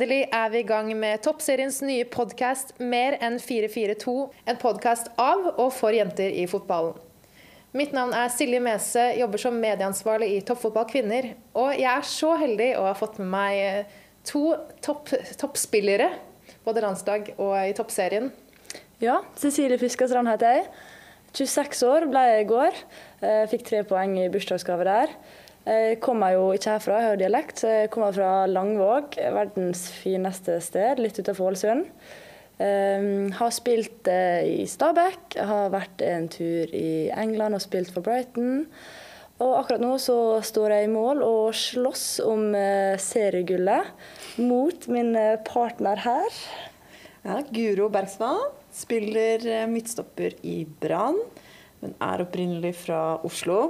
Endelig er vi i gang med Toppseriens nye podkast Mer enn 442. En podkast av og for jenter i fotballen. Mitt navn er Silje Mese, jobber som medieansvarlig i Toppfotball kvinner. Og jeg er så heldig å ha fått med meg eh, to topp, toppspillere, både landslag og i toppserien. Ja, Cecilie Fiskerstrand heter jeg. 26 år ble jeg i går. Fikk tre poeng i bursdagsgave der. Jeg kommer jo ikke herfra, jeg har dialekt. så Jeg kommer fra Langvåg, verdens fineste sted, litt utenfor Ålesund. Um, har spilt uh, i Stabæk, har vært en tur i England og spilt for Brighton. Og akkurat nå så står jeg i mål og slåss om uh, seriegullet mot min uh, partner her. Ja, Guro Bergsvann spiller midtstopper i Brann, men er opprinnelig fra Oslo.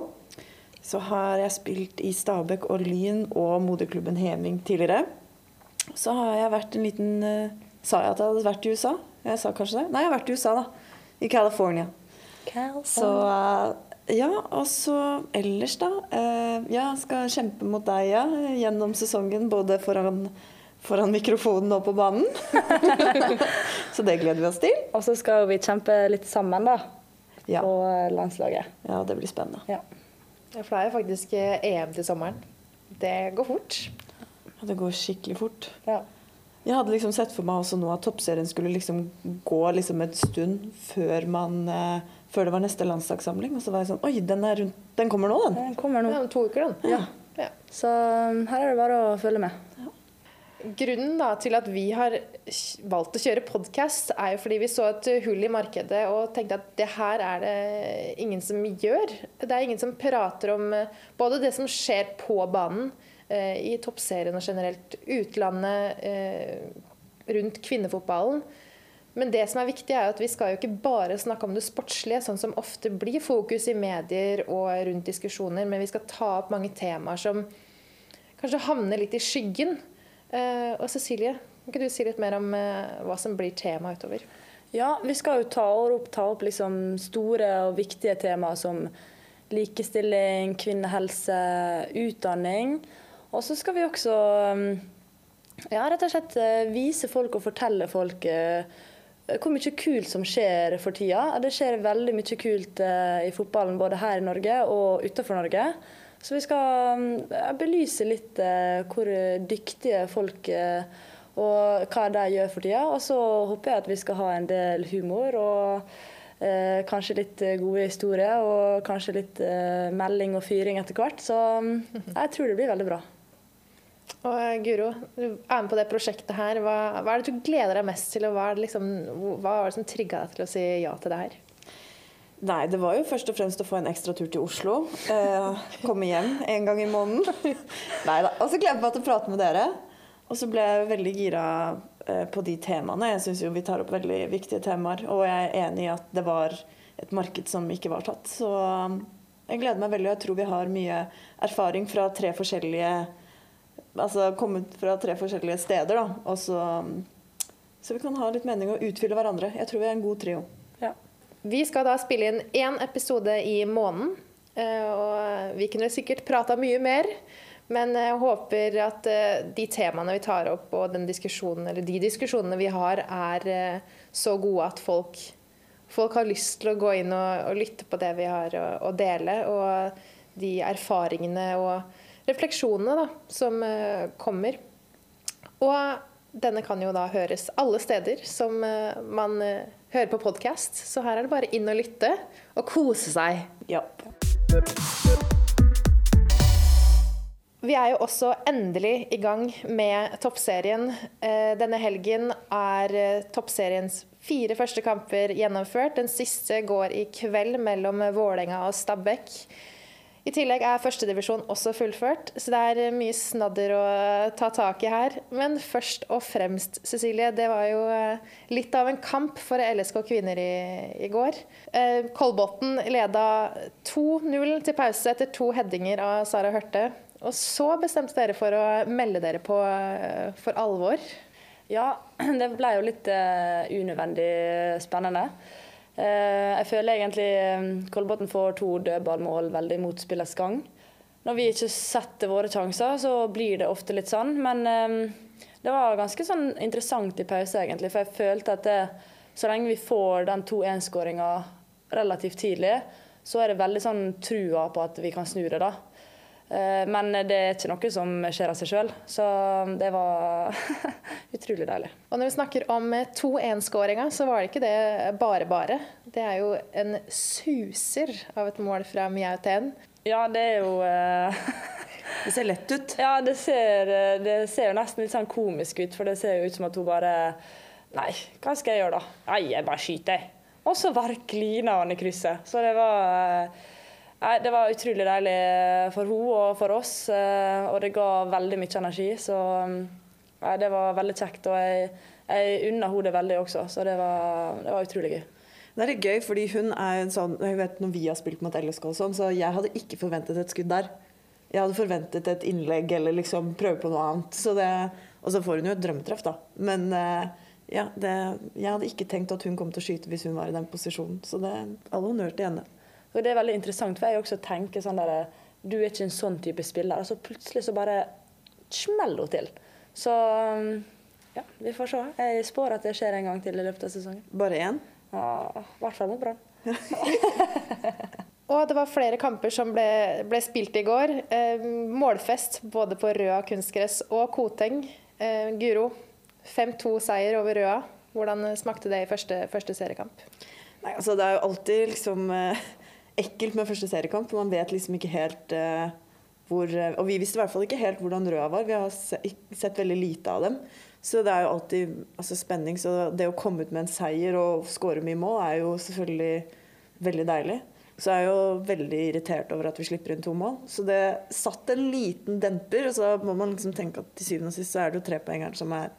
Så har jeg spilt i Stabæk og Lyn og moderklubben Heming tidligere. Så har jeg vært en liten Sa jeg at jeg hadde vært i USA? Jeg sa kanskje det? Nei, jeg har vært i USA, da. I California. California. Så ja, og så ellers, da. Jeg skal kjempe mot deg ja, gjennom sesongen, både foran, foran mikrofonen og på banen. så det gleder vi oss til. Og så skal vi kjempe litt sammen, da. Ja. På landslaget. Ja, det blir spennende. Ja. Ja, for det er jo faktisk eh, EM til sommeren. Det går fort. Ja, det går skikkelig fort. Ja. Jeg hadde liksom sett for meg også nå at toppserien skulle liksom gå liksom en stund før, man, eh, før det var neste landslagssamling. Og så var jeg sånn Oi, den, er rundt, den kommer nå, den. Den kommer nå. Ja, om to uker, den. Ja. Ja. Så um, her er det bare å følge med. Grunnen da, til at vi har valgt å kjøre podkast, er jo fordi vi så et hull i markedet og tenkte at det her er det ingen som gjør. Det er ingen som prater om eh, både det som skjer på banen, eh, i toppserien og generelt, utlandet, eh, rundt kvinnefotballen. Men det som er viktig er at vi skal jo ikke bare snakke om det sportslige, sånn som ofte blir fokus i medier og rundt diskusjoner, men vi skal ta opp mange temaer som kanskje havner litt i skyggen. Og Cecilie, kan ikke du si litt mer om eh, hva som blir tema utover? Ja, vi skal jo ta opp, ta opp liksom store og viktige temaer som likestilling, kvinnehelse, utdanning. Og så skal vi også um, ja, rett og slett eh, vise folk og fortelle folk eh, hvor mye kult som skjer for tida. Det skjer veldig mye kult eh, i fotballen både her i Norge og utenfor Norge. Så vi skal um, belyse litt hvor dyktige folk og hva de gjør for tida. Og så håper jeg at vi skal ha en del humor og eh, kanskje litt gode historier. Og kanskje litt eh, melding og fyring etter hvert. Så um, jeg tror det blir veldig bra. Og Guro, du er med på det prosjektet her. Hva, hva er det du gleder deg mest til, og hva, er det liksom, hva var det som trigga deg til å si ja til det her? Nei, det var jo først og fremst å få en ekstra tur til Oslo. Eh, komme hjem en gang i måneden. Nei da. Og så gleder jeg meg til å prate med dere. Og så ble jeg veldig gira eh, på de temaene. Jeg syns jo vi tar opp veldig viktige temaer. Og jeg er enig i at det var et marked som ikke var tatt. Så um, jeg gleder meg veldig, og jeg tror vi har mye erfaring fra tre forskjellige Altså kommet fra tre forskjellige steder, da. Og så, um, så vi kan ha litt mening og utfylle hverandre. Jeg tror vi er en god trio. Ja. Vi skal da spille inn én episode i måneden. eh, Og vi kunne sikkert prata mye mer. Men jeg håper at eh, de temaene vi tar opp og diskusjonen, de diskusjonene vi har, er eh, så gode at folk, folk har lyst til å gå inn og, og lytte på det vi har å, dele. Og de erfaringene og refleksjonene da, som eh, kommer. Og denne kan jo da høres alle steder som eh, man eh, hører på podkast. Så her er det bare inn og lytte og kose seg. Ja. Vi er jo også endelig i gang med toppserien. Eh, Denne helgen er eh, toppseriens fire første kamper gjennomført. Den siste går i kveld mellom Vålerenga og Stabæk. I tillegg er førstedivisjon også fullført, så det er mye snadder å ta tak i her. Men først og fremst, Cecilie, det var jo eh, litt av en kamp for LSK kvinner i, i går. Eh, Kolbotn leda 2-0 til pause etter to headinger av Sara Hørte. Og så bestemte dere for å melde dere på eh, for alvor. Ja, det ble jo litt uh, unødvendig spennende. Uh, jeg føler egentlig Kolbotn får to dødballmål veldig mot spillets gang. når vi ikke setter våre sjanser, så blir det ofte litt sånn. Men uh, det var ganske sånn interessant i pause, egentlig. For jeg følte at det, så lenge vi får den 2-1-skåringa relativt tidlig, så er det veldig sånn trua på at vi kan snu det, da. Eh, Men det er ikke noe som skjer av seg sjøl, så det var utrolig deilig. Og når vi snakker om 2-1-skåringa, så var det ikke det bare bare. Det er jo en suser av et mål fra Mjauten. Ja, det er jo eh, Det ser lett ut. Ja, det ser, det ser jo nesten litt sånn komisk ut, for det ser jo ut som at hun bare Nei, hva skal jeg gjøre da? Nei, jeg bare skyter. Og så bare kliner han i krysset. Så det var Nei, det var utrolig deilig for henne og for oss, eh, og det ga veldig mye energi. Så nei, det var veldig kjekt, og jeg, jeg unna henne det veldig også, så det var, det var utrolig gøy. Det er litt gøy, fordi hun er en sånn Jeg vet når vi har spilt mot LSK og sånn, så jeg hadde ikke forventet et skudd der. Jeg hadde forventet et innlegg eller liksom prøve på noe annet. Så det, og så får hun jo et drømmetreff, da. Men eh, ja, det, jeg hadde ikke tenkt at hun kom til å skyte hvis hun var i den posisjonen. Så det all honnør til henne. Og det er veldig interessant, for jeg også tenker sånn der Du er ikke en sånn type spiller. Og så plutselig så bare smeller hun til. Så ja, vi får se. Jeg spår at det skjer en gang til i løpet av sesongen. Bare én? Ja, I hvert fall mot Brann. Og det var flere kamper som ble, ble spilt i går. Eh, målfest både på Røa kunstgress og Koteng. Eh, Guro, 5-2-seier over Røa. Hvordan smakte det i første, første seriekamp? Nei, altså Det er jo alltid liksom eh, ekkelt med første seriekamp. Man vet liksom ikke helt uh, hvor eh, Og vi visste i hvert fall ikke helt hvordan Røa var. Vi har se, sett veldig lite av dem. Så det er jo alltid altså, spenning. Så det å komme ut med en seier og skåre mye mål er jo selvfølgelig veldig deilig. Så jeg er jo veldig irritert over at vi slipper inn to mål. Så det satt en liten demper. Og så må man liksom tenke at til syvende og sist så er det jo trepoengeren som er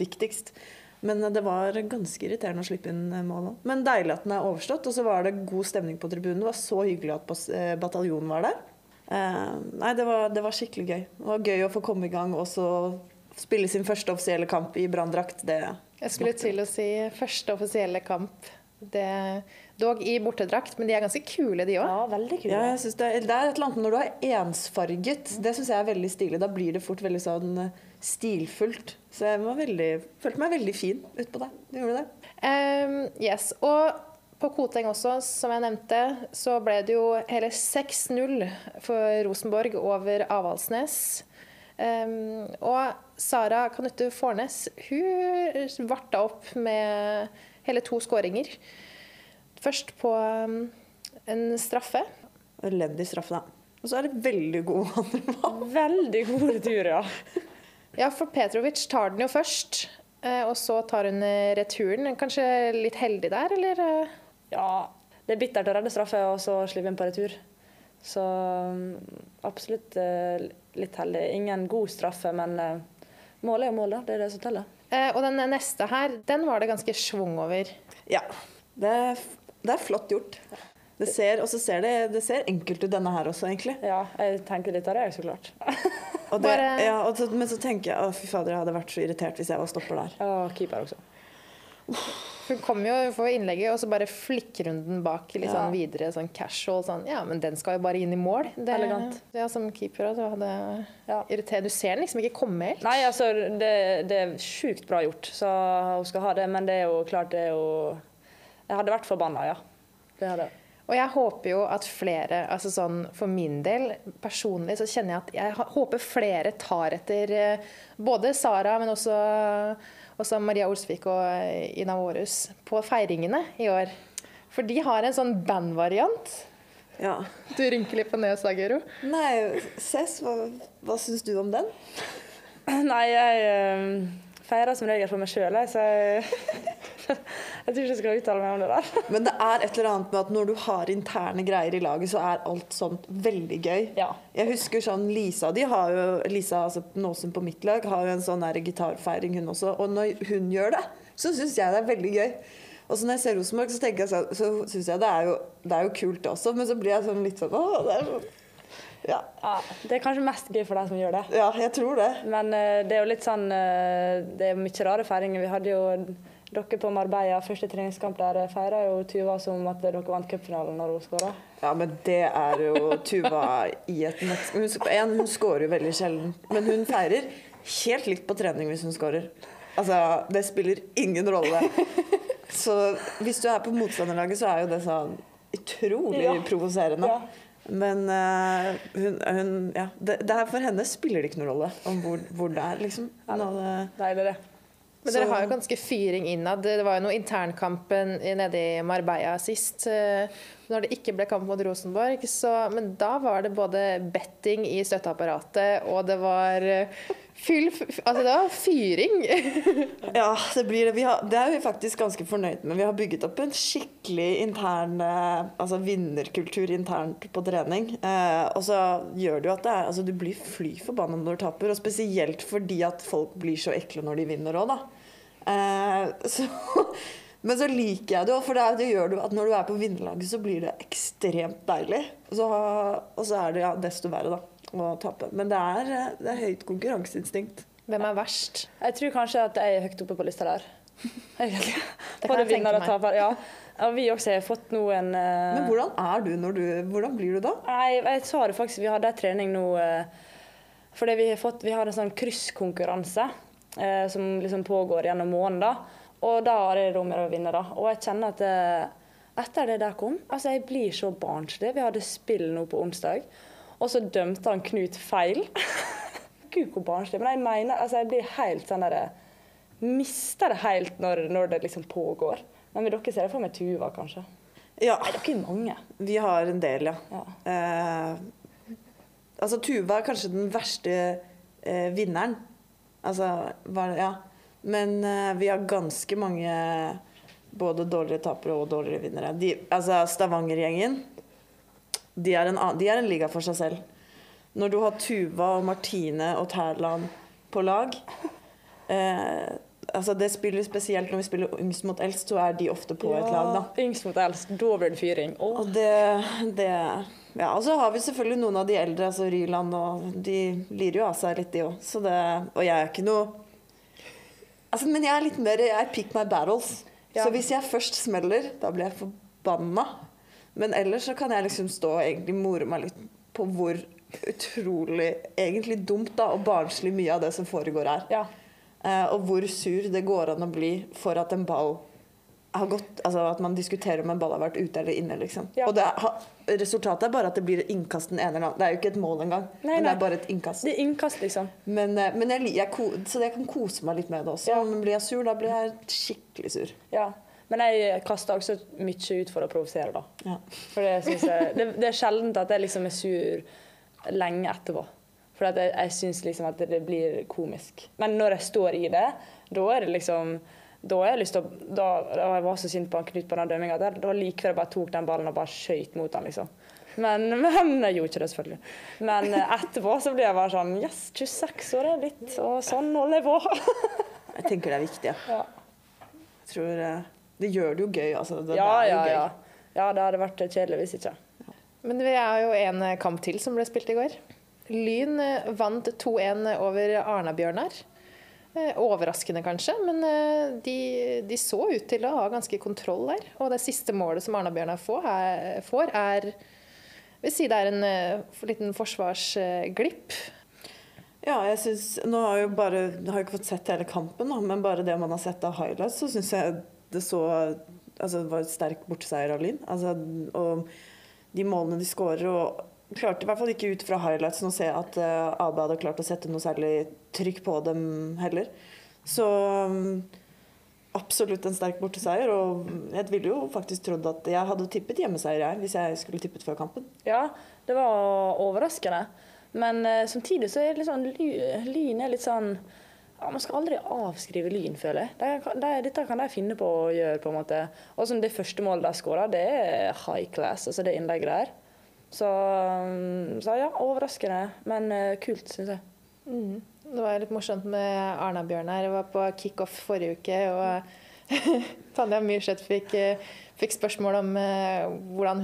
viktigst. Men det var ganske irriterende å slippe inn mål òg. Men deilig at den er overstått. Og så var det god stemning på tribunen. Det var så hyggelig at eh, bataljonen var der. Eh, nei, det var, det var skikkelig gøy. Det var gøy å få komme i gang og så spille sin første offisielle kamp i branndrakt. Jeg skulle til å si første offisielle kamp. Det, dog i bortedrakt, men de er ganske kule, de òg. Ja, veldig kule. Ja, jeg det, det er et eller annet når du er ensfarget. Det syns jeg er veldig stilig. Da blir det fort veldig sånn eh, stilfullt. Så jeg var veldig, følte meg veldig fin utpå det. Du gjorde det. Um, yes. Og på Koteng også, som jeg nevnte, så ble det jo hele 6-0 for Rosenborg over Avaldsnes. Um, og Sara Kanutte Fornes hun varta opp med hele to skåringer. Først på um, en straffe. Elendig straffe, da. Og så er det veldig god andre mann. Veldig god retur, ja. Ja, for Petrovic tar den jo først, eh, og så tar hun returen. Kanskje litt heldig der, eller? eh? Ja, det er bittert å redde straffe og så slippe inn på retur. Så mm, absolutt eh, litt heldig. Ingen god straffe, men målet er jo mål, da. Det er det som teller. Eh, Og den neste her, den var det ganske schwung over. Ja. Det er, det er flott gjort. Det ser, og så ser det, det ser enkelt ut, denne her også, egentlig. Ja, jeg tenker litt av det, så klart. Og det, Bare- ja, og så, men så tenker jeg å fy fader, jeg hadde vært så irritert hvis jeg var stopper der. Og keeper også. Hun kommer jo for innlegget, og så bare flikker hun den bak litt Ja. sånn videre, sånn casual. Sånn, ja, men den skal jo bare inn i mål. Det, Elegant. Ja, som keeper så hadde Ja. irritert. Du ser den liksom ikke komme helt. Nei, altså, det, det er sjukt bra gjort, så hun skal ha det. Men det er jo klart, det er jo Jeg hadde vært forbanna, ja. Det hadde jeg. Og jeg håper jo at flere, altså sånn for min del, personlig så kjenner jeg at jeg håper flere tar etter eh, både Sara, men også, også Maria Olsvik og eh, Ina Vårhus på feiringene i år. For de har en sånn bandvariant. Ja. Du rynker litt på nesa, Guro. Nei, Cess, hva, hva syns du om den? Nei, jeg eh, feirer som regel for meg sjøl, så jeg, jeg tror ikke jeg skal uttale meg om det der. Men det er et eller annet med at når du har interne greier i laget, så er alt sånt veldig gøy. Ja. Jeg husker sånn Lisa de har jo, Lisa altså Nåsen på mitt lag har jo en sånn gitarfeiring, hun også. Og når hun gjør det, så syns jeg det er veldig gøy. Og så når jeg ser Rosenborg, så jeg så, så synes jeg det er, jo, det er jo kult også, men så blir jeg sånn litt sånn Å, det er sånn ja. Ja, det er kanskje mest gøy for deg som gjør det. ja, jeg tror det. Men uh, det er jo litt sånn uh, Det er mye rare feiringer. Vi hadde jo Dere på Marbella, første treningskamp der, feira jo Tuva som at dere vant cupfinalen når hun skåra. Ja, men det er jo Tuva i et nett... Hun, hun skårer jo veldig sjelden, men hun feirer helt likt på trening hvis hun skårer. Altså, det spiller ingen rolle. Så hvis du er på motstanderlaget, så er jo det sånn utrolig Ja. provoserende. Ja. Men uh, hun, hun Ja. Det, det her for henne spiller det ikke noen rolle om hvor, hvor det er, liksom. Ja, det, det det. Men dere har jo ganske fyring innad. Det var jo noe internkampen nede i Marbella sist, eh, når det ikke ble kamp mot Rosenborg. Så, men da var det både betting i støtteapparatet, og det var eh, fyll Altså, det var fyring. Ja, det blir det. Har, det er vi faktisk ganske fornøyd med. Vi har bygget opp en skikkelig intern eh, altså vinnerkultur internt på trening. Eh, og så gjør det jo at det er, altså du blir fly forbanna når du taper. Og spesielt fordi at folk blir så ekle når de vinner òg, da. Eh, så, men så liker jeg det òg, for det, det gjør at når du er på vinnerlaget, så blir det ekstremt deilig. Så, og så er det ja, desto verre, da, å tape. Men det er, eh, det er høyt konkurranseinstinkt. Hvem er verst? Jeg tror kanskje at jeg er høyt oppe på lista der. Både vinner og taper. Ja. Og vi også har fått noen en eh, Men hvordan er du når du Hvordan blir du da? Nei, jeg sa det faktisk. Vi hadde en trening nå uh... fordi vi har, fått, vi har en sånn krysskonkurranse uh, som liksom pågår gjennom måneden. Og da er det rom å å vinne, da. Og jeg kjenner at uh, etter det der kom Altså, jeg blir så barnslig. Vi hadde spill nå på onsdag, og så dømte han Knut feil. Gud, hvor barnslig. Men jeg mener Altså, jeg blir helt sånn derre Mister det helt når, når det liksom pågår. Men vil dere se det for meg Tuva, kanskje? Ja, Nei, dere er mange. vi har en del, ja. Ja. Eh, altså Tuva er kanskje den verste eh, vinneren. Altså var, Ja. Men eh, vi har ganske mange både dårligere tapere og dårligere vinnere. De, altså Stavanger-gjengen, de, er en de er en liga for seg selv. Når du har Tuva og Martine og Tærland på lag eh, altså Det spiller spesielt når vi spiller yngst mot eldst, så er de ofte på et lag, da. Yngst mot eldst. Da blir det fyring. Oh. Og det, det Ja, og så har vi selvfølgelig noen av de eldre, altså Ryland, og de lirer jo av seg litt, de òg. Og jeg er ikke noe Altså, men jeg er litt mer Jeg pick my battles. Ja. Så hvis jeg først smeller, da blir jeg forbanna. Men ellers så kan jeg liksom stå og egentlig more meg litt på hvor utrolig egentlig dumt da, og barnslig mye av det som foregår er. Ja. Uh, og hvor sur det går an å bli for at en ball har gått Altså at man diskuterer om en ball har vært ute eller inne, liksom. Ja. Og det har, resultatet er bare at det blir innkast den ene eller annen. Det er jo ikke et mål engang, Nei, men det er bare et innkast. Det er innkast, liksom. Men, eh, men jeg, jeg, jeg, så jeg kan kose meg litt med det også. Ja. Men blir jeg sur, da blir jeg skikkelig sur. Ja. Men jeg kaster også mye ut for å provosere, da. Ja. For det, jeg, det, det er sjelden at jeg liksom er sur lenge etterpå. For at jeg, jeg syns liksom at det blir komisk. Men når jeg står i det, da er det liksom da har jeg å da, da Jeg var så sint på han Knut på den dømminga. Da var det jeg bare tok den ballen og bare skøyt mot han, liksom. Men, men jeg gjorde ikke det, selvfølgelig. Men eh, etterpå så blir jeg bare sånn Yes, 26 år er blitt, og sånn holder jeg på. Jeg tenker det er viktig. Ja. Ja. Jeg tror eh, Det gjør det jo gøy, altså. Det, Ja, det er jo ja, gøy. ja. Ja, det hadde vært kjedelig hvis ikke. Men det er jo en kamp til som ble spilt i går. Lyn eh, vant 2-1 over Arna-Bjørnar. Eh, Overraskende kanskje, men eh, de, de så ut til å ha ganske kontroll der. Og det siste målet som Arna-Bjørnar får, er, får, er vil si det er en liten forsvarsglipp. Ja, jeg synes, nå har jeg jo bare jeg har ikke fått sett hele kampen, men bare det man har sett av highlights, så syns jeg det så altså, det var en sterk borteseier av Lyn. Altså, og de målene de skårer og Klarte i hvert fall ikke ut fra highlightsen å se at uh, AB hadde klart å sette noe særlig trykk på dem heller. Så um, absolutt en sterk borteseier. Og jeg ville jo faktisk trodd at jeg hadde tippet hjemmeseier jeg, hvis jeg skulle tippet før kampen. Ja, det var overraskende. Men uh, samtidig så er det litt sånn Lyn er litt sånn ja, Man skal aldri avskrive Lyn, føler jeg. Det, det, dette kan de finne på å gjøre. på en måte. Og som det første målet de skåra, det er high class, altså det innlegget der. Så, um, så ja, overraskende, men eh, kult, syns jeg. Mm. Det var litt morsomt med Arna-Bjørn her. Jeg var på kickoff forrige uke, og Tanja Myrseth fikk, eh, fikk spørsmål om eh,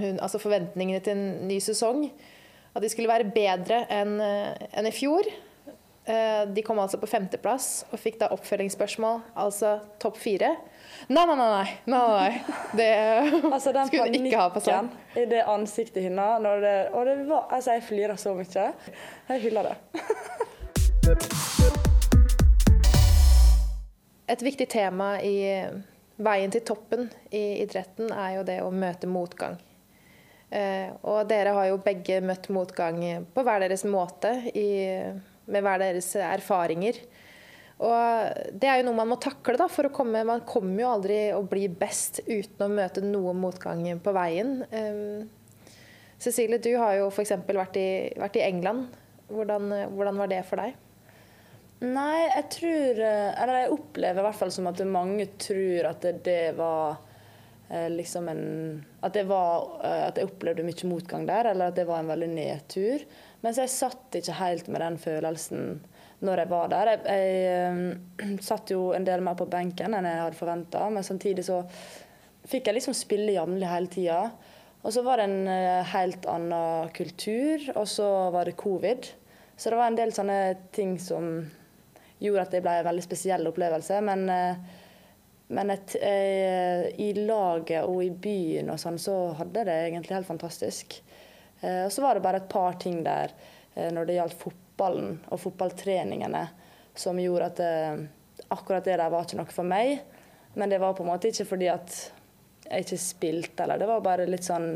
hun, altså forventningene til en ny sesong. At de skulle være bedre enn enn i fjor. Eh, de kom altså på femteplass og fikk da oppfølgingsspørsmål, altså topp fire. Nei, nei, nei. nei, nei, nei. Det Altså den skulle de ikke ha på sånn. i det ansiktet hennes når det, Og det var Altså, jeg flirer så mye. Jeg hyller det. Et viktig tema i veien til toppen i idretten er jo det å møte motgang. Eh, og dere har jo begge møtt motgang på hver deres måte, i, med hver deres erfaringer. Og det er jo noe man må takle, da, for å komme Man kommer jo aldri å bli best uten å møte noe motgang på veien. Um, Cecilie, du har jo f.eks. Vært, vært i England. Hvordan, hvordan var det for deg? Nei, jeg tror eh, Eller jeg opplever i hvert fall som at mange tror at det, det var eh, liksom en At var eh, At jeg opplevde mye motgang der, eller at det var en veldig nedtur. Mens jeg satt ikke helt med den følelsen når jeg var der. Jeg, jeg satt jo en del mer på benken enn jeg hadde forventa, men samtidig så fikk jeg liksom spille jevnlig hele tida. Og så var det en helt annen kultur, og så var det covid. Så det var en del sånne ting som gjorde at det ble en veldig spesiell opplevelse. Men, men et, i laget og i byen og sånn, så hadde det egentlig helt fantastisk. Og så var det bare et par ting der når det gjaldt fotballen og fotballtreningene, som gjorde at det, akkurat det der var ikke noe for meg. Men det var på en måte ikke fordi at jeg ikke spilte, eller det var bare litt sånn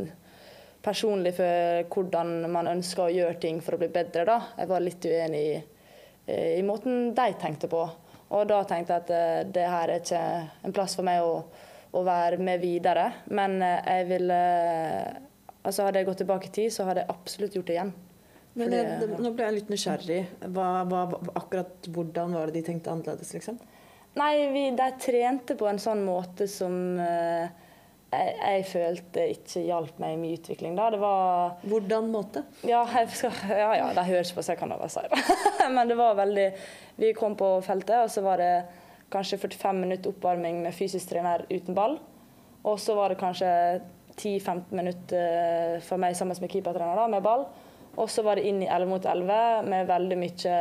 personlig for hvordan man ønsker å gjøre ting for å bli bedre. da. Jeg var litt uenig i Eh, i måten de tenkte på. Og da tenkte jeg at eh, det her er ikke en plass for meg å, å være med videre. Men eh, jeg ville Altså hadde jeg gått tilbake i tid, så hadde jeg absolutt gjort det igjen. Men det, nå ble jeg litt nysgjerrig. Hva, hva, akkurat hvordan var det de tenkte annerledes, liksom? Nei, vi, de trente på en sånn måte som uh, jeg, jeg, følte ikke hjalp meg i min utvikling. Da. Det var Hvordan måte? Ja, skal, ja, ja de hører på, så jeg kan da si det. Men det var veldig Vi kom på feltet, og så var det kanskje 45 minutter oppvarming med fysisk trener uten ball. Og så var det kanskje 10-15 minutter for meg sammen med keepertrener da, med ball. Og så var det inn i 11 mot 11 med veldig mye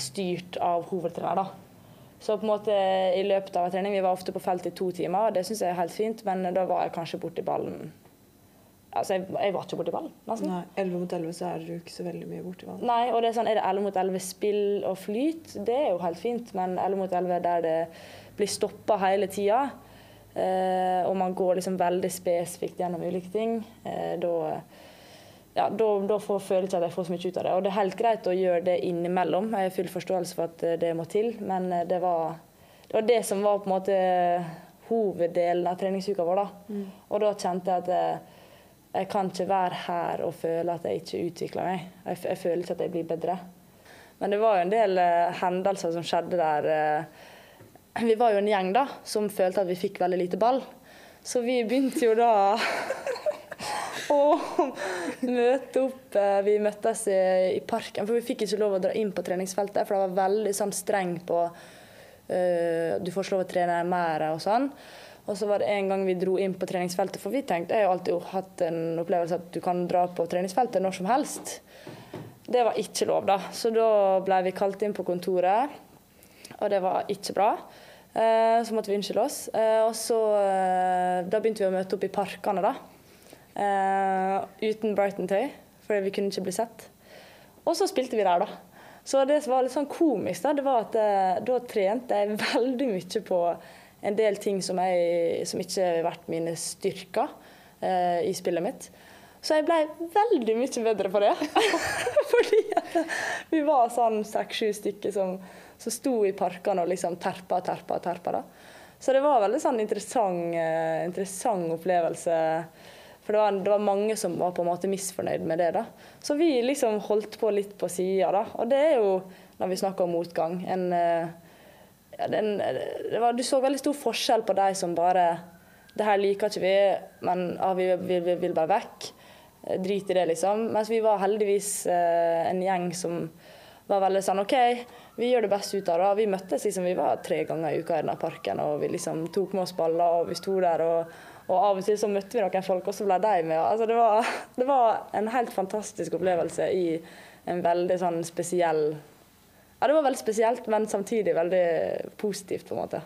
styrt av hovedtrener. da. Så på en måte i løpet av trening, Vi var ofte på felt i to timer, og det syns jeg er helt fint, men da var jeg kanskje borti ballen Altså, jeg, jeg, var ikke borti ballen. nesten. Nei, 11 mot 11 så er du ikke så veldig mye borti ballen. Nei, og det er sånn, er det 11 mot 11 spill og flyt, det er jo helt fint, men 11 mot 11 der det blir stoppa hele tida, eh, og man går liksom veldig spesifikt gjennom ulike ting, eh, da ja, da, da får, føler jeg ikke at jeg får så mye ut av det. Og det er helt greit å gjøre det innimellom. Jeg har full forståelse for at det må til, men det var det, var det som var på en måte hoveddelen av treningsuka vår. Da. Mm. Og da kjente jeg at jeg, jeg, kan ikke være her og føle at jeg ikke utvikler meg. Jeg, jeg, føler ikke at jeg blir bedre. Men det var jo en del eh, hendelser som skjedde der. Uh, vi var jo en gjeng da, som følte at vi fikk veldig lite ball. Så vi begynte jo da å møte opp. Eh, vi møttes i, parken, for vi fikk ikke lov å dra inn på treningsfeltet. For det var veldig sånn streng på uh, Du får ikke lov å trene mer og sånn. Og så var det en gang vi dro inn på treningsfeltet, for vi tenkte Jeg har alltid hatt en opplevelse at du kan dra på treningsfeltet når som helst. Det var ikke lov, da. Så da ble vi kalt inn på kontoret, og det var ikke bra. Uh, så måtte vi unnskylde oss. Uh, og så Da begynte vi å møte opp i parkene, da. Uten Brighton-tøy, fordi vi kunne ikke bli sett. Og så spilte vi der, da. Så det som var litt sånn komisk, da, det var at da trente jeg veldig mye på en del ting som, jeg, som ikke har vært mine styrker i spillet mitt. Så jeg ble veldig mye bedre på det. Fordi vi var sånn seks-sju stykker som, som sto i parkene og liksom terpa og terpa terpa. Da. Så det var en veldig sånn interessant, interessant opplevelse for det var, det var, mange som var på en måte misfornøyd med det. da. Så vi liksom holdt på litt på sida, da. Og det er jo, når vi snakker om motgang, en, eh, den, var, Du så veldig stor forskjell på de som bare Det her liker ikke vi, men ah, vi, vi, vi, vil bare vekk. Eh, drit i det, liksom. Mens vi var heldigvis eh, en gjeng som var veldig sånn OK, vi gjør det best ut av det. Vi møttes liksom, vi var tre ganger i uka i denne parken, og vi liksom tok med oss baller, og vi sto der og og av og til så møtte vi noen folk, og så ble de med. Altså, det, var, det var en helt fantastisk opplevelse i en veldig sånn spesiell Ja, det var veldig spesielt, men samtidig veldig positivt, på en måte.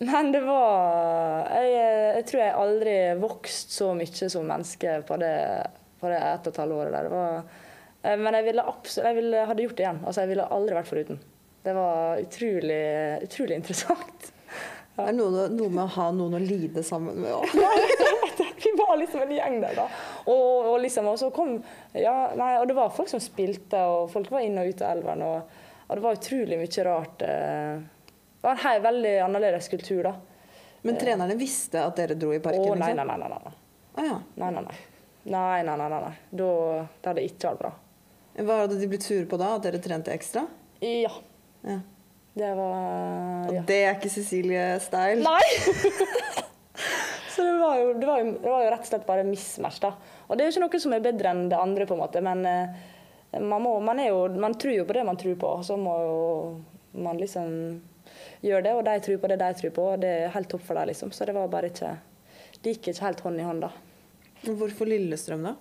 Men det var Jeg, jeg tror jeg aldri vokst så mye som menneske på det, på det ett og et halvt året der. Det var, eh, men jeg ville absolutt Jeg ville, hadde gjort det igjen. Altså, jeg ville aldri vært foruten. Det var utrolig, utrolig interessant. Det er noe, noe med å ha noen å lide sammen med òg. Vi var liksom en gjeng der, da. Og, og liksom, og så kom ja, nei, og det var folk som spilte, og folk var inn og ut av elven. Og, og det var utrolig mye rart. eh. Det var en veldig annerledes kultur, da. Men trenerne visste at dere dro i Å, parken? nei, liksom? nei, nei. nei, nei. Å, ja. Nei, nei, nei. Nei, nei, nei, nei, nei. Da, det hadde ikke vært bra. Hva hadde de blitt sure på da? At dere trente ekstra? Ja. Ja. Det var Og det er ikke Cecilie-style. Nei! Så det var, jo, det, var jo, det var jo rett og slett bare mismatch, da. Og det er jo ikke noe som er bedre enn det andre, på en måte, men eh, man, må, man, jo, man tror jo på det man tror på. Så må jo man liksom gjøre det, og de tror på det de tror på. og Det er helt topp for dem, liksom. Så det var bare ikke Det gikk ikke helt hånd i hånd, da. Hvorfor Lillestrøm, da?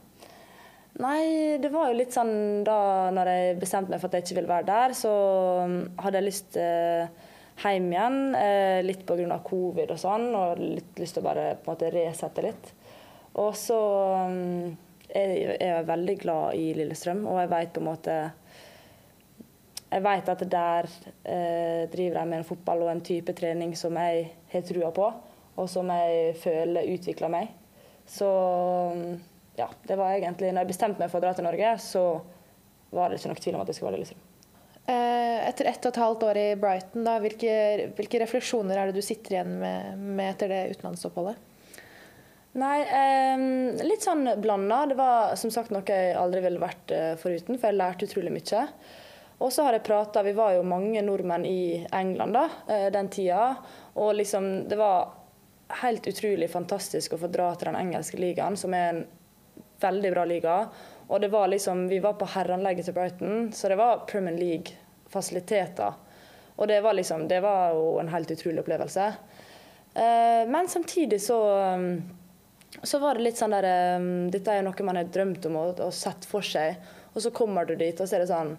Nei, det var jo litt sånn da når jeg bestemte meg for at jeg ikke ville være der, så um, hadde jeg lyst eh, hjem igjen. Eh, litt pga. covid og sånn, og litt lyst til å bare på en måte resette litt. Og så um, er jeg veldig glad i Lillestrøm, og jeg vet på en måte Jeg vet at der eh, driver de med en fotball og en type trening som jeg har trua på, og som jeg føler utvikler meg. Så um, ja, det var egentlig Når jeg bestemte meg for å dra til Norge, så var det ikke nok tvil om at jeg skulle være Lillestrøm. Eh, Etter ett og et halvt år i Brighton, da, hvilke, hvilke refleksjoner er det du sitter igjen med, med etter det utenlandsoppholdet? Nei, eh, litt sånn blanda. Det var som sagt noe jeg aldri ville vært eh, foruten, for jeg lærte utrolig mye. Og så har jeg prata Vi var jo mange nordmenn i England da, eh, den tida. Og liksom, det var helt utrolig fantastisk å få dra til den engelske ligaen, som er en veldig bra liga. Og det var liksom, vi var på herreanlegget til Brighton, så det var Premier League-fasiliteter. Og det var liksom, det var jo en helt utrolig opplevelse. Eh, men samtidig så um, så var det litt sånn der um, Dette er jo noe man har drømt om og, og sett for seg. Og så kommer du dit, og så er det sånn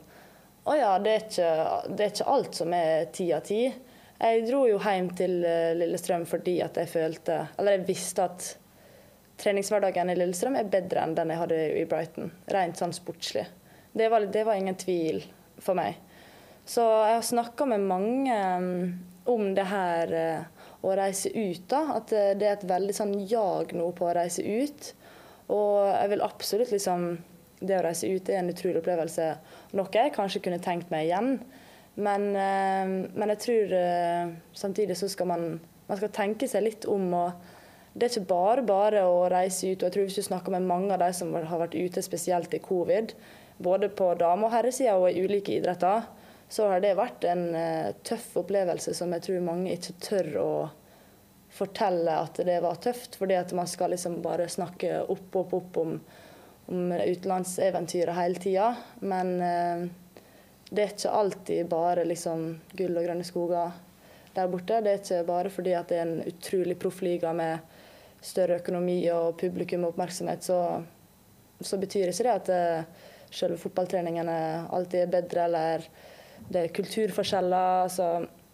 Å ja, det er ikke, det er ikke alt som er ti av ti. Jeg dro jo hjem til eh, Lillestrøm fordi at jeg følte Eller jeg visste at treningshverdagen i Lillestrøm er bedre enn den jeg hadde i Brighton. Rent sånn sportslig. Det var, det var ingen tvil for meg. Så jeg har snakka med mange um, om det her eh, å reise ut. da, At eh, det er et veldig sånn jag nå på å reise ut. Og jeg vil absolutt liksom Det å reise ut er en utrolig opplevelse. Noe jeg kanskje kunne tenkt meg igjen. Men, eh, men jeg tror samtidig så skal man, man skal tenke seg litt om. og det er ikke bare bare å reise ut. og jeg tror Hvis du snakker med mange av de som har vært ute, spesielt i covid, både på dame- og herresida og i ulike idretter, så har det vært en eh, tøff opplevelse som jeg tror mange ikke tør å fortelle at det var tøft. Fordi at man skal liksom bare snakke opp opp opp om, om utenlandseventyret hele tida. Men eh, det er ikke alltid bare liksom gull og grønne skoger der borte. Det er ikke bare fordi at det er en utrolig proffliga med større økonomi og publikum og oppmerksomhet, så, så betyr ikke det at uh, selve fotballtreningene alltid er bedre, eller det er kulturforskjeller. Så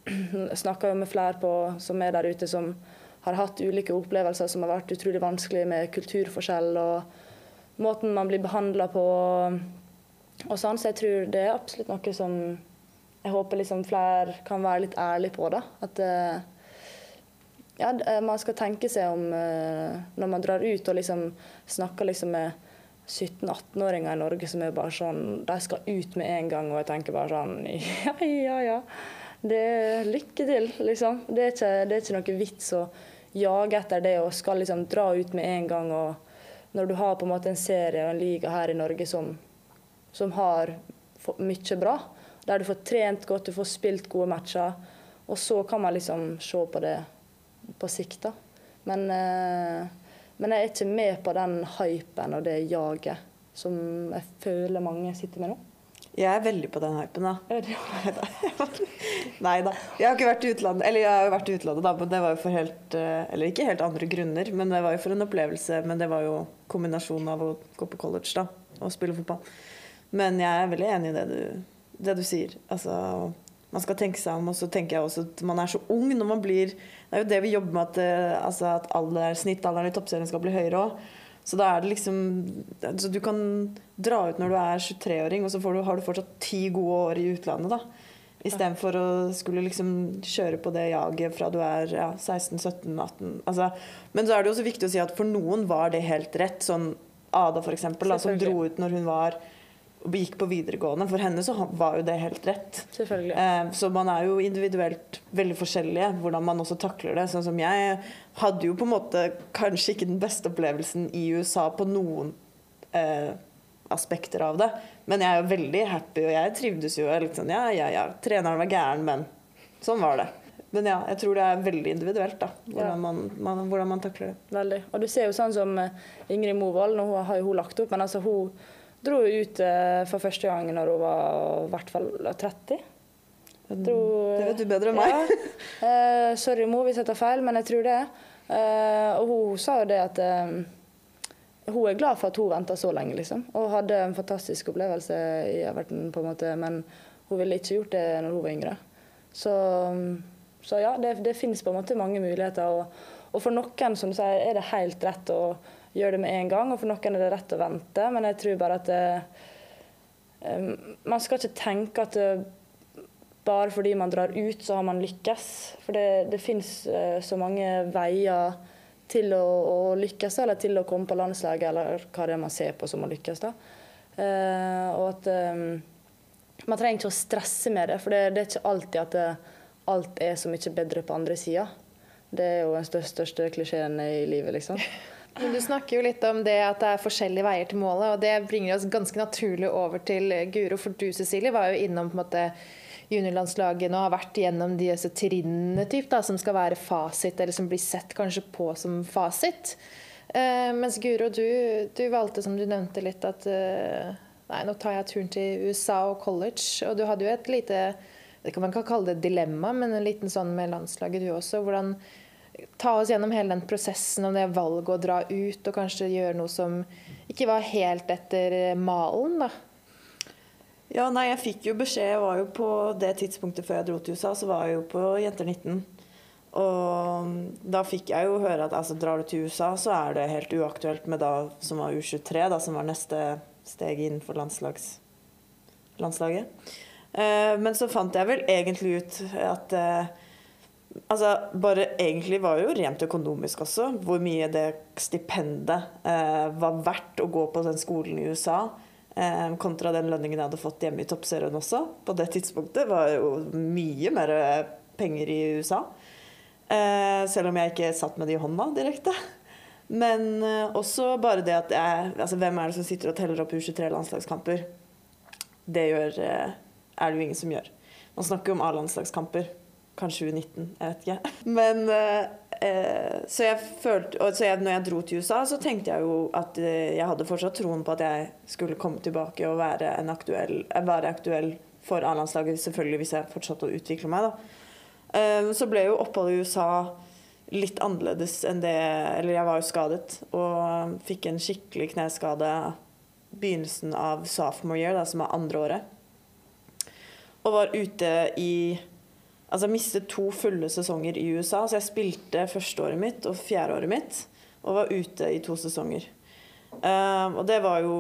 jeg snakker jo med flere på, som er der ute, som har hatt ulike opplevelser som har vært utrolig vanskelig med kulturforskjell og måten man blir behandla på. Og sånn, så jeg tror det er absolutt noe som jeg håper liksom flere kan være litt ærlige på. da. At eh, ja, eh, man skal tenke seg om eh, når man drar ut og liksom snakker liksom med 17-18-åringer i Norge som er bare sånn De skal ut med en gang, og jeg tenker bare sånn Ja, ja, ja. Det er lykke til, liksom. Det er ikke, det er ikke noe vits å jage etter det og skal liksom dra ut med en gang. Og når du har på en måte en serie og en liga her i Norge som, som har mye bra, der du får trent godt, du får spilt gode matcher, og så kan man liksom se på det på sikt. da. Men, eh, men jeg er ikke med på den hypen og det jaget som jeg føler mange sitter med nå. Jeg er veldig på den hypen, da. Nei da. Jeg har ikke vært i utlandet, eller jeg har jo vært i utlandet, da, men det var jo for helt eh, Eller ikke helt andre grunner, men det var jo for en opplevelse. Men det var jo kombinasjonen av å gå på college da, og spille fotball. Men jeg er veldig enig i det du, det du sier. Altså, man skal tenke seg om, og så tenker jeg også at man er så ung når man blir Det er jo det vi jobber med, at, eh, altså, at alder, snittalderen i toppserien skal bli høyere òg. Så da er det liksom altså, Du kan dra ut når du er 23-åring, og så du, har du fortsatt ti gode år i utlandet, da. Istedenfor å skulle liksom kjøre på det jaget fra du er ja, 16-17-18. Altså, men så er det også viktig å si at for noen var det helt rett. Sånn Ada, eksempel, som dro ut når hun var gikk på videregående. For henne så var jo det helt rett. Eh, så man er jo individuelt veldig forskjellige, hvordan man også takler det. Sånn som jeg hadde jo på en måte kanskje ikke den beste opplevelsen i USA på noen eh, aspekter av det. Men jeg er jo veldig happy, og jeg trivdes jo. Sånn, ja, ja, ja. Treneren var gæren, men sånn var det. Men ja, jeg tror det er veldig individuelt da, hvordan, man, man, hvordan man takler det. Veldig. Og du ser jo sånn som eh, Ingrid Movold, nå har jo hun lagt opp, men altså hun dro ut uh, for første gang når hun var i hvert fall 30. Dro, det vet du bedre enn meg. Ja. Uh, sorry, mor, hvis jeg tar feil, men jeg tror det. Uh, og hun sa jo det at hun er glad for at hun venta så lenge, liksom. Og hadde en fantastisk opplevelse i Everton, på en måte, men hun ville ikke gjort det når hun var yngre. Så, så ja, det, det finnes på en måte mange muligheter. Og, og, for noen som du sier, er det helt rett å gjøre det med en gang, og for noen er det rett å vente. Men jeg tror bare at det, um, Man skal ikke tenke at det, bare fordi man drar ut, så har man lykkes. For det, det finnes uh, så mange veier til å, å, lykkes, eller til å komme på landslaget, eller hva det er man ser på som å lykkes. da. Uh, og at man trenger ikke å stresse med det, for det, det er ikke alltid at det, alt er så mye bedre på andre sida. Det er jo den største, største klisjeen i livet, liksom. Men Du snakker jo litt om det at det er forskjellige veier til målet, og det bringer oss ganske naturlig over til Guro. For du, Cecilie, var jo innom på en måte juniorlandslagene og har vært gjennom disse trinnene typ, da, som skal være fasit, eller som blir sett kanskje på som fasit. Uh, mens Guro, du, du, valgte, som du nevnte litt, at uh, nei, nå tar jeg turen til USA og college. Og du hadde jo et lite det kan man kan kalle det dilemma, men en liten sånn med landslaget du også. Hvordan ta oss gjennom hele den prosessen om det valget å dra ut og kanskje gjøre noe som ikke var helt etter malen, da. Ja, nei, jeg fikk jo beskjed Jeg var jo på det tidspunktet før jeg dro til USA, så var jeg jo på Jenter 19. Og da fikk jeg jo høre at altså, drar du til USA, så er det helt uaktuelt med da som var U23, da, som var neste steg innenfor landslags, landslaget. Eh, men så fant jeg vel egentlig ut at eh, Altså, bare egentlig var jo rent økonomisk også, hvor mye det stipendet eh, var verdt å gå på den skolen i USA. Eh, kontra den lønningen jeg hadde fått hjemme i toppserien også. På det tidspunktet var det jo mye mer eh, penger i USA. Eh, selv om jeg ikke satt med det i hånda direkte. Men også bare det at jeg Altså, hvem er det som sitter og teller opp U23-landslagskamper? Det gjør, er det jo ingen som gjør. Man snakker jo om A-landslagskamper. Kanskje U19, jeg vet ikke. Men Eh, så jeg følte, så jeg, når jeg dro til USA, så tenkte jeg jo at eh, jeg hadde fortsatt troen på at jeg skulle komme tilbake og være, aktuell, eh, være aktuell for A-landslaget, selvfølgelig hvis jeg fortsatte å utvikle meg. da. Så ble jo oppholdet i USA litt annerledes enn det Eller jeg var jo skadet og fikk en skikkelig kneskade begynnelsen av sophomore year, da, som er andre året. Og var ute i Altså jeg mistet to fulle sesonger i USA, så jeg spilte førsteåret mitt og fjerdeåret mitt. Og var ute i to sesonger. Um, og det var jo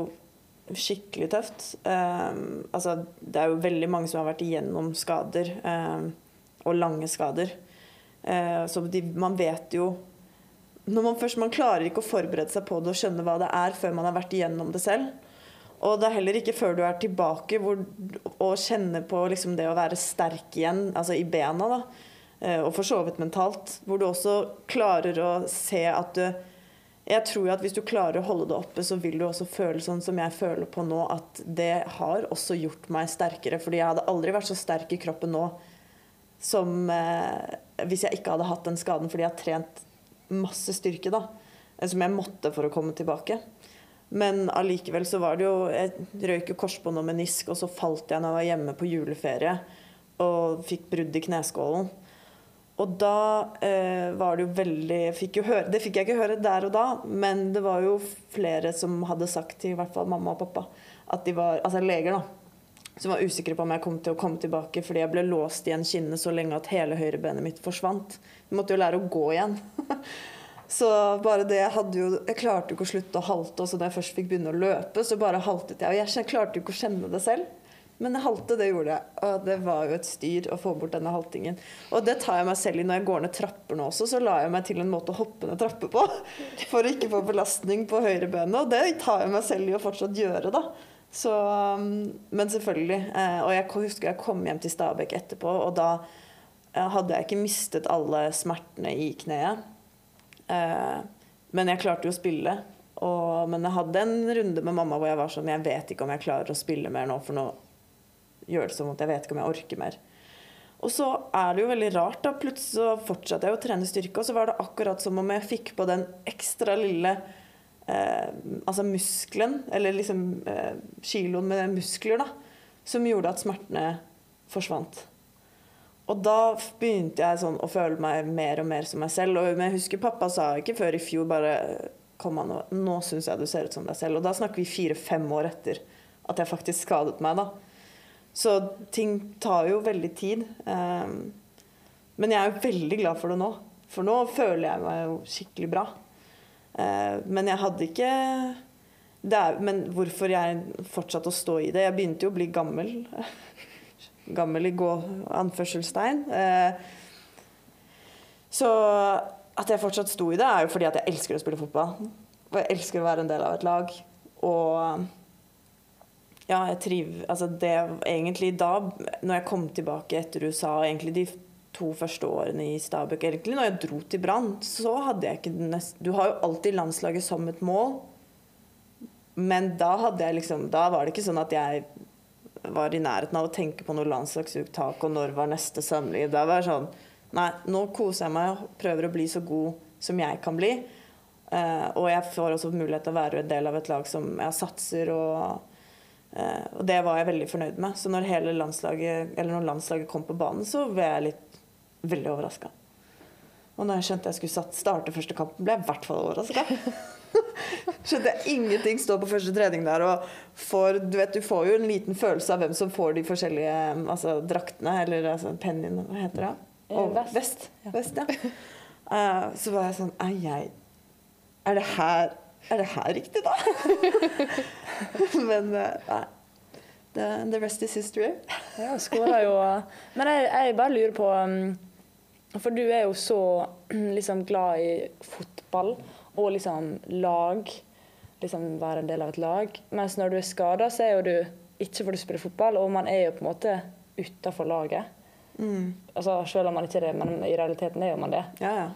skikkelig tøft. Um, altså, det er jo veldig mange som har vært igjennom skader, um, og lange skader. Uh, så de, man vet jo når man først Man klarer ikke å forberede seg på det og skjønne hva det er, før man har vært igjennom det selv. Og det er heller ikke før du er tilbake hvor, og kjenner på liksom det å være sterk igjen, altså i bena, da, eh, og for så vidt mentalt, hvor du også klarer å se at du Jeg tror at hvis du klarer å holde det oppe, så vil du også føle sånn som jeg føler på nå, at det har også gjort meg sterkere. Fordi jeg hadde aldri vært så sterk i kroppen nå som eh, hvis jeg ikke hadde hatt den skaden fordi jeg har trent masse styrke, da. Som jeg måtte for å komme tilbake. Men allikevel så var det jo Jeg røyk jo korsbånd og menisk, og så falt jeg når jeg var hjemme på juleferie og fikk brudd i kneskålen. Og da eh, var det jo veldig fikk jo høre, Det fikk jeg ikke høre der og da, men det var jo flere som hadde sagt til i hvert fall mamma og pappa at de var, altså leger da, som var usikre på om jeg kom til å komme tilbake fordi jeg ble låst igjen kinnet så lenge at hele høyrebenet mitt forsvant. Jeg måtte jo lære å gå igjen. Så bare det Jeg hadde jo Jeg klarte jo ikke å slutte å halte. Og da jeg først fikk begynne å løpe, så bare haltet jeg. Og jeg klarte jo ikke å kjenne det selv. Men jeg halte, det gjorde jeg. Og det var jo et styr å få bort denne haltingen. Og det tar jeg meg selv i når jeg går ned trapper nå også. Så la jeg meg til en måte å hoppe ned trapper på. For å ikke få belastning på høyrebenet. Og det tar jeg meg selv i å fortsatt gjøre, da. Så, um, men selvfølgelig. Eh, og jeg husker jeg kom hjem til Stabekk etterpå, og da eh, hadde jeg ikke mistet alle smertene i kneet. Eh, men jeg klarte jo å spille. Og, men jeg hadde en runde med mamma hvor jeg var sånn Jeg vet ikke om jeg klarer å spille mer nå, for nå gjør det som at jeg vet ikke om jeg orker mer. Og så er det jo veldig rart. da, Plutselig så fortsatte jeg å trene styrke, og så var det akkurat som om jeg fikk på den ekstra lille eh, altså muskelen, eller liksom eh, kiloen med muskler, da, som gjorde at smertene forsvant. Og da begynte jeg sånn å føle meg mer og mer som meg selv. Og jeg husker pappa sa ikke før i fjor bare Kom an, nå syns jeg du ser ut som deg selv. Og da snakker vi fire-fem år etter at jeg faktisk skadet meg, da. Så ting tar jo veldig tid. Um, men jeg er jo veldig glad for det nå. For nå føler jeg meg jo skikkelig bra. Uh, men jeg hadde ikke er, Men hvorfor jeg fortsatte å stå i det Jeg begynte jo å bli gammel gammel i gå anførselstegn. Eh, så at jeg fortsatt sto i det, er jo fordi at jeg elsker å spille fotball. Og jeg elsker å være en del av et lag. Og ja, jeg triver Altså det egentlig da, når jeg kom tilbake etter USA, egentlig de to første årene i Stabæk Egentlig når jeg dro til Brann, så hadde jeg ikke nest, Du har jo alltid landslaget som et mål. Men da hadde jeg liksom Da var det ikke sånn at jeg var i nærheten av å tenke på noe landslagsuttak og når var neste samliv. Da var det sånn Nei, nå koser jeg meg og prøver å bli så god som jeg kan bli. Uh, og jeg får også mulighet til å være en del av et lag som jeg satser, og, uh, og det var jeg veldig fornøyd med. Så når hele landslaget, eller når landslaget kom på banen, så ble jeg litt veldig overraska. Og når jeg skjønte jeg skulle starte første kampen, ble jeg i hvert fall overraska. Skjønte jeg ingenting står på første trening der. Og for, du, vet, du får jo en liten følelse av hvem som får de forskjellige altså, draktene. Eller altså, pennien, hva heter det? Og, eh, vest. Vest, ja. vest ja. Uh, så var jeg sånn Er jeg Er det her, er det her riktig, da? Men uh, nei. The, the, rest is history. Ja, skåra jo Men jeg, jeg, bare lurer på um, For du er jo så liksom glad i fotball og liksom lag. Liksom være en del av et lag. Mens når du er skada, så er jo du ikke fordi du spiller fotball, og man er jo på en måte utafor laget. Mm. Altså, selv om man ikke er det, men i realiteten er jo man det. Ja, ja.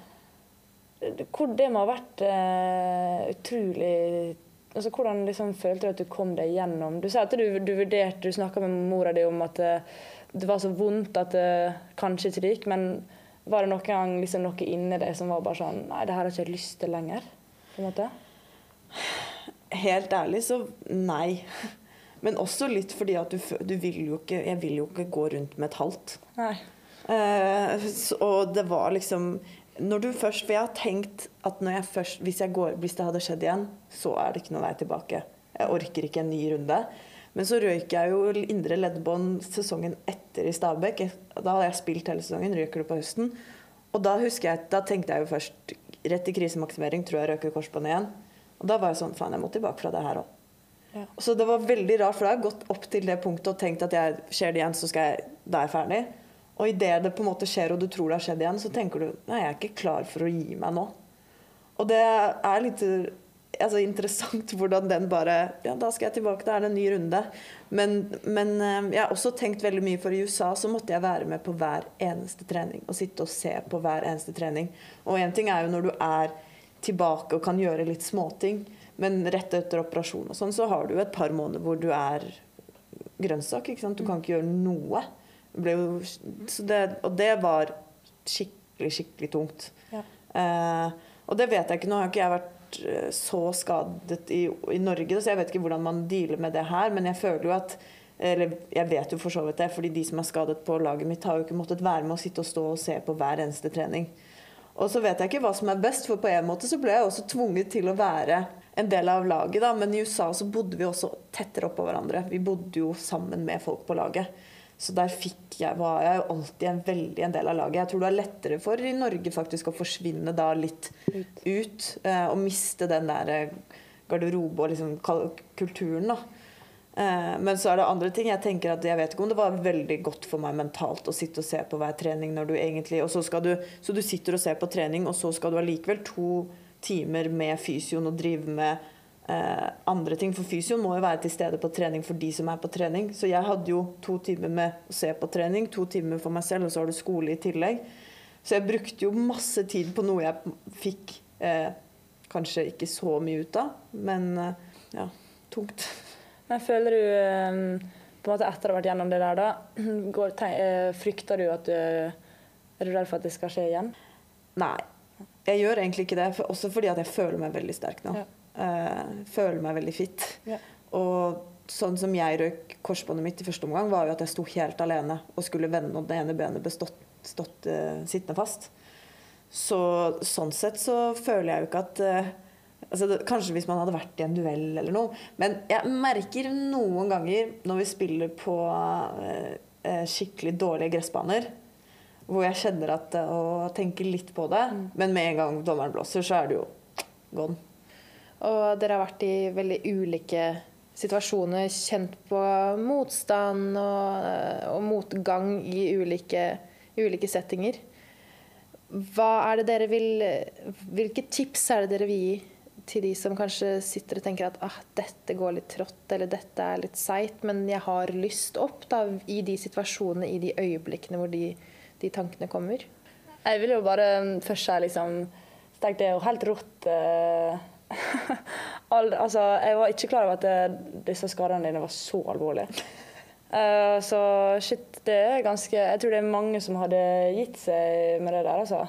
Hvor det må ha vært eh, utrolig altså, Hvordan liksom følte du at du kom deg gjennom Du sa at du, du vurderte, du snakka med mora di om at eh, det var så vondt at det kanskje ikke gikk, men var det noen gang liksom, noe inni deg som var bare sånn Nei, det her har jeg ikke lyst til lenger? på en måte? Helt ærlig så nei. Men også litt fordi at du, du vil jo ikke Jeg vil jo ikke gå rundt med et halvt. Nei. Eh, så, og det var liksom når du først, For jeg har tenkt at når jeg først, hvis, jeg går, hvis det hadde skjedd igjen, så er det ikke noen vei tilbake. Jeg orker ikke en ny runde. Men så røyk jeg jo indre leddbånd sesongen etter i Stabæk. Da hadde jeg spilt hele sesongen, røyker du på høsten. Og da husker jeg, da tenkte jeg jo først rett i krisemaksimering, tror jeg røyker korsbåndet igjen. Og da var jeg sånn Faen, jeg må tilbake fra det her òg. Ja. Så det var veldig rart, for da har jeg gått opp til det punktet og tenkt at jeg skjer det igjen, så skal jeg, da er jeg ferdig. Og idet det på en måte skjer, og du tror det har skjedd igjen, så tenker du nei, jeg er ikke klar for å gi meg nå. Og det er litt altså, interessant hvordan den bare Ja, da skal jeg tilbake, da er det en ny runde. Men, men, eh, jeg har også tenkt veldig mye, for i USA så måtte jeg være med på hver eneste trening. Og sitte og se på hver eneste trening. Og én ting er jo når du er tilbake og kan gjøre litt småting, men rett etter operasjon og sånn, så har du et par måneder hvor du er grønnsak. ikke sant? Du kan ikke gjøre noe. Jo, det, og det var skikkelig, skikkelig tungt. Ja. Eh, og det vet jeg ikke. Nå har ikke jeg vært Eh, så skadet i, i, Norge, så jeg vet ikke hvordan man dealer med det her. Men jeg føler jo at eller jeg vet jo for så vidt det, fordi de som er skadet på laget mitt, har jo ikke måttet være med å sitte og stå og se på hver eneste trening. Og så vet jeg ikke hva som er best, for på en måte så ble jeg også tvunget til å være en del av laget, da. Men i USA så bodde vi også tettere oppå hverandre. Vi bodde jo sammen med folk på laget. Så der jeg, var jeg jo alltid en veldig en del av laget. Jeg tror det er lettere for i Norge faktisk å forsvinne da litt ut, ut eh, og miste den der eh, garderobe og liksom kulturen, da. Eh, men så er det andre ting. Jeg tenker at jeg vet ikke om det var veldig godt for meg mentalt å sitte og se på hver trening når du egentlig og så, skal du, så du sitter og ser på trening, og så skal du allikevel to timer med fysioen og drive med eh, andre ting. For fysioen må jo være til stede på trening for de som er på trening. Så jeg hadde jo to timer med å se på trening, to timer for meg selv, og så har du skole i tillegg. Så jeg brukte jo masse tid på noe jeg fikk eh, kanskje ikke så mye ut av, men eh, ja, tungt. Men føler du eh, på en måte etter å ha vært gjennom det der, da, går, eh, frykter du at du Er du redd for at det skal skje igjen? Nei, jeg gjør egentlig ikke det, også fordi at jeg føler meg veldig sterk nå. Ja. Uh, føler meg veldig fit. Ja. Og sånn som jeg røk korsbåndet mitt i første omgang, var jo at jeg sto helt alene og skulle vende og det ene benet ble stått, uh, sittende fast. Så sånn sett så føler jeg jo ikke at uh, altså det, Kanskje hvis man hadde vært i en duell eller noe. Men jeg merker noen ganger når vi spiller på skikkelig dårlige gressbaner hvor jeg kjenner at og tenker litt på det. Mm. Men med en gang dommeren blåser, så er det jo gone. Og dere har vært i veldig ulike situasjoner, kjent på motstand og, og motgang i ulike, ulike, settinger. Hva er det dere vil Hvilke tips er det dere vil gi til de som kanskje sitter og tenker at ah, dette går litt trått, eller dette er litt seigt, men jeg har lyst opp da, i de situasjonene, i de øyeblikkene hvor de de tankene kommer? Jeg vil jo bare først si liksom Det er jo helt rått. Uh, altså, jeg var ikke klar over at det, disse skadene dine var så alvorlige. Uh, så shit, det er ganske Jeg tror det er mange som hadde gitt seg med det der, altså.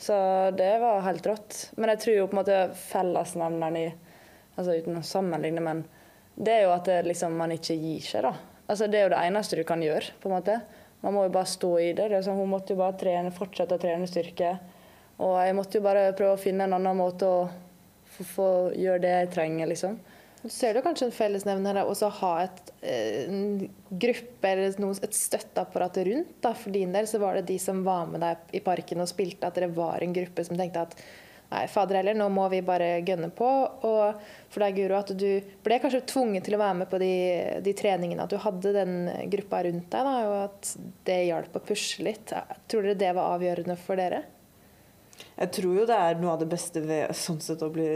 Så det var helt rått. Men jeg tror jo på en måte fellesnevneren i Altså uten å sammenligne, men det er jo at det, liksom, man ikke gir seg, da. Altså, det er jo det eneste du kan gjøre, på en måte. Man må jo bare stå i det. det sånn, hun måtte jo bare trene, fortsette å trene styrke. Og jeg måtte jo bare prøve å finne en annen måte å få gjøre det jeg trenger, liksom. Du ser du kanskje en fellesnevner her også ha et, eh, en gruppe eller noe, et støtteapparat rundt. Da. For din del så var det de som var med deg i parken og spilte, at dere var en gruppe som tenkte at Nei, fader heller, nå må vi bare gønne på. Og for deg, Guro, at du ble kanskje tvunget til å være med på de, de treningene. At du hadde den gruppa rundt deg, da, og at det hjalp å pushe litt. Tror dere det var avgjørende for dere? Jeg tror jo det er noe av det beste ved sånn sett å bli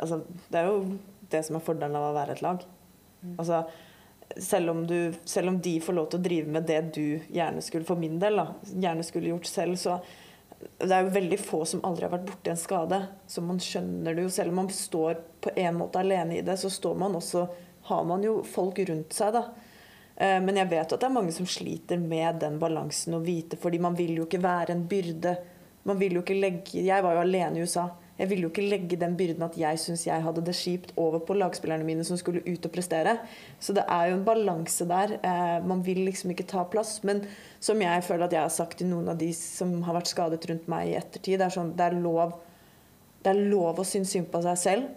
altså, Det er jo det som er fordelen av å være et lag. Mm. Altså, selv om, du, selv om de får lov til å drive med det du gjerne skulle for min del, da, gjerne skulle gjort selv, så det er jo veldig få som aldri har vært borti en skade. Så man skjønner det jo. Selv om man står på en måte alene i det, så står man også, har man jo folk rundt seg. da. Eh, men jeg vet at det er mange som sliter med den balansen å vite, fordi man vil jo ikke være en byrde. Man vil jo ikke legge Jeg var jo alene i USA. Jeg ville jo ikke legge den byrden at jeg syns jeg hadde det kjipt, over på lagspillerne mine som skulle ut og prestere. Så det er jo en balanse der. Eh, man vil liksom ikke ta plass. Men som jeg føler at jeg har sagt til noen av de som har vært skadet rundt meg i ettertid, det er, sånn, det er, lov, det er lov å synes synd på seg selv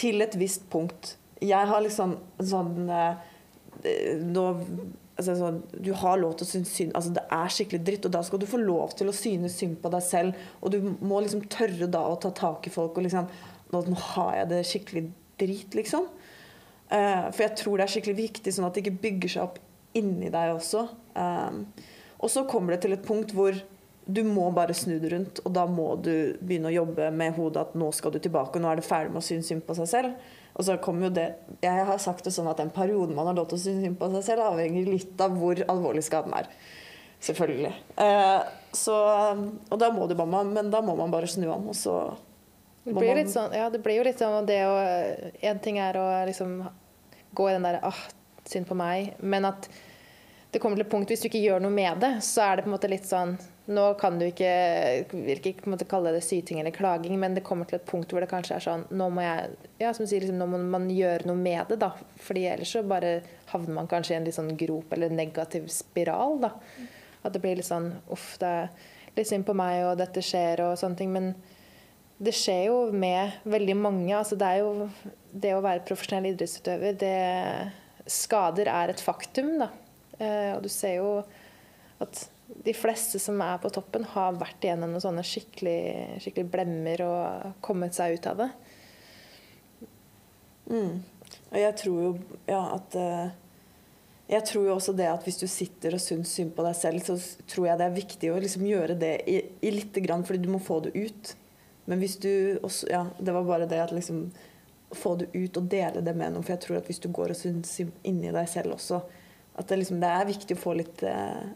til et visst punkt. Jeg har liksom sånn eh, nå altså, sånn, Du har lov til å synes synd altså, Det er skikkelig dritt, og da skal du få lov til å synes synd på deg selv. Og du må liksom tørre da å ta tak i folk og liksom Nå, har jeg det skikkelig drit, liksom. Uh, for jeg tror det er skikkelig viktig, sånn at det ikke bygger seg opp inni deg også. Um, og så kommer det til et punkt hvor du må bare snu det rundt, og da må du begynne å jobbe med hodet at nå skal du tilbake, og nå er det ferdig med å synes synd på seg selv. Og så kommer jo det Jeg har sagt det sånn at den perioden man har lov til å synes synd på seg selv, avhenger litt av hvor alvorlig skaden er. Selvfølgelig. Eh, så, og da må du bare, men da må man bare snu an, og så det blir, litt sånn, ja, det blir jo litt sånn det å En ting er å liksom gå i den derre ah, synd på meg, men at det kommer til et punkt hvis du ikke gjør noe med det, så er det på en måte litt sånn nå kan du ikke vil ikke måte, kalle det syting eller klaging, men det kommer til et punkt hvor det kanskje er sånn Nå må jeg, ja, som sier, liksom, nå må man gjøre noe med det, da. Fordi ellers så bare havner man kanskje i en litt sånn grop eller negativ spiral, da. At det blir litt sånn Uff, det er litt synd på meg, og dette skjer, og sånne ting. Men det skjer jo med veldig mange. Altså det er jo det å være profesjonell idrettsutøver, det Skader er et faktum, da. Eh, og du ser jo at de fleste som er på toppen, har vært igjennom noen sånne skikkelig, skikkelig blemmer og kommet seg ut av det. Mm. Og jeg tror jo ja, at uh, Jeg tror jo også det at hvis du sitter og syns synd på deg selv, så tror jeg det er viktig å liksom gjøre det i, i lite grann, fordi du må få det ut. Men hvis du også Ja, det var bare det at liksom Få det ut og dele det med noen. For jeg tror at hvis du går og syns inni deg selv også, at det, liksom, det er viktig å få litt uh,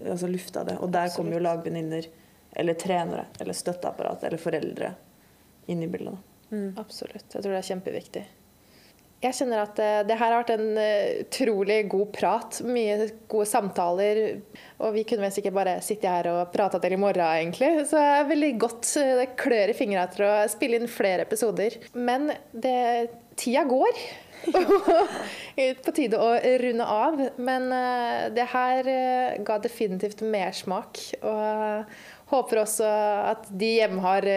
altså lufta det. Og der kommer jo lagvenninner, eller trenere, eller støtteapparat, eller foreldre inn i bildet. Mm. Absolutt. Jeg tror det er kjempeviktig. Jeg kjenner at det, det her har vært en uh, utrolig god prat. Mye gode samtaler. Og vi kunne vel sikkert bare sitte her og prata til i morgen, egentlig. Så det er veldig godt. Det klør i fingra etter å spille inn flere episoder. Men det, tida går. på tide å runde av. Men uh, det her uh, ga definitivt mersmak. Og håper også at de hjemme har,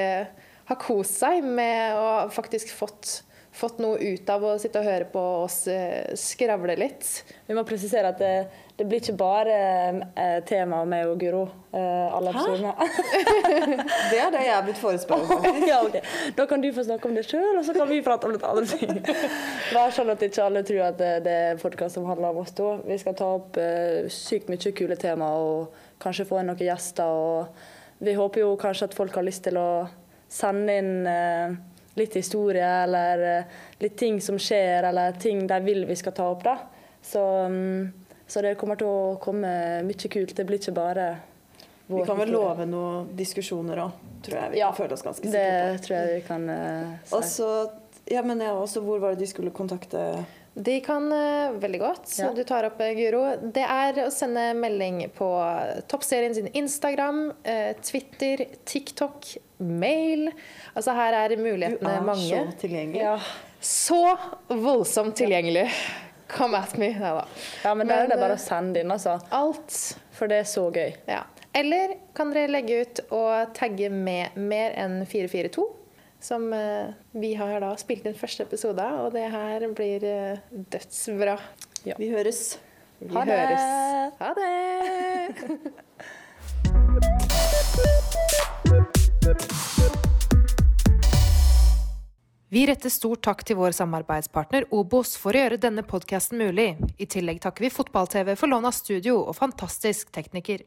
har kost seg med å faktisk fått fått noe ut av å sitte og høre på oss eh, skravle litt. Vi må presisere at det, det blir ikke bare eh, tema med meg og Guro. Eh, alle episodene. det er det jeg er blitt forespurt om. ja, okay. Da kan du få snakke om det sjøl, og så kan vi prate om litt andre ting. Vær sånn at ikke alle tror at det, er podkast som handler om oss to. Vi skal ta opp sykt mye kule tema og kanskje få inn noen gjester. og Vi håper jo kanskje at folk har lyst til å sende inn litt historie eller eh, litt ting som skjer, eller ting de vil vi skal ta opp. da. Så, mm, så det kommer til å komme mye kult. Det blir ikke bare vår Vi kan vel love noen diskusjoner òg, tror jeg vi ja, kan føle oss ganske sikre på. Det tror jeg vi kan uh, si. Også, ja, men jeg, også hvor var det de skulle kontakte de kan uh, veldig godt. Ja. Du tar opp, Guro. Det er å sende melding på Toppserien sin Instagram, uh, Twitter, TikTok, mail. Altså her er mulighetene mange. Du er så tilgjengelig. Ja. Så voldsomt tilgjengelig. Come at me. Ja, ja men der er det bare å sende inn, altså. Alt. For det er så gøy. Ja. Eller kan dere legge ut og tagge med mer enn 442? Som eh, vi har da spilt inn første episode av, og det her blir eh, dødsbra. Ja. Vi høres. Vi ha høres. det! Ha det! Vi retter stor takk til vår samarbeidspartner Obos for å gjøre denne podkasten mulig. I tillegg takker vi Fotball-TV for lån av studio og fantastisk tekniker.